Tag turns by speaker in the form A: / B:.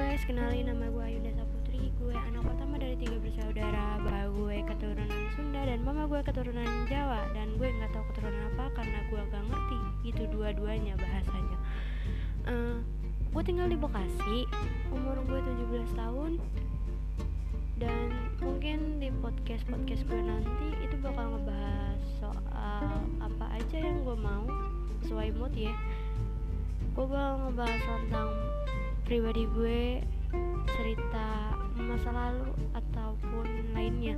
A: guys, kenalin nama gue Ayunda Saputri. Gue anak pertama dari tiga bersaudara. Bapak gue keturunan Sunda dan mama gue keturunan Jawa. Dan gue gak tahu keturunan apa karena gue gak ngerti Itu dua-duanya bahasanya. Eh, uh, Gue tinggal di Bekasi Umur gue 17 tahun. Dan mungkin di podcast-podcast gue nanti Itu bakal ngebahas soal apa aja yang gue mau Sesuai mood ya. Gue bakal ngebahas tentang pribadi gue cerita masa lalu ataupun lainnya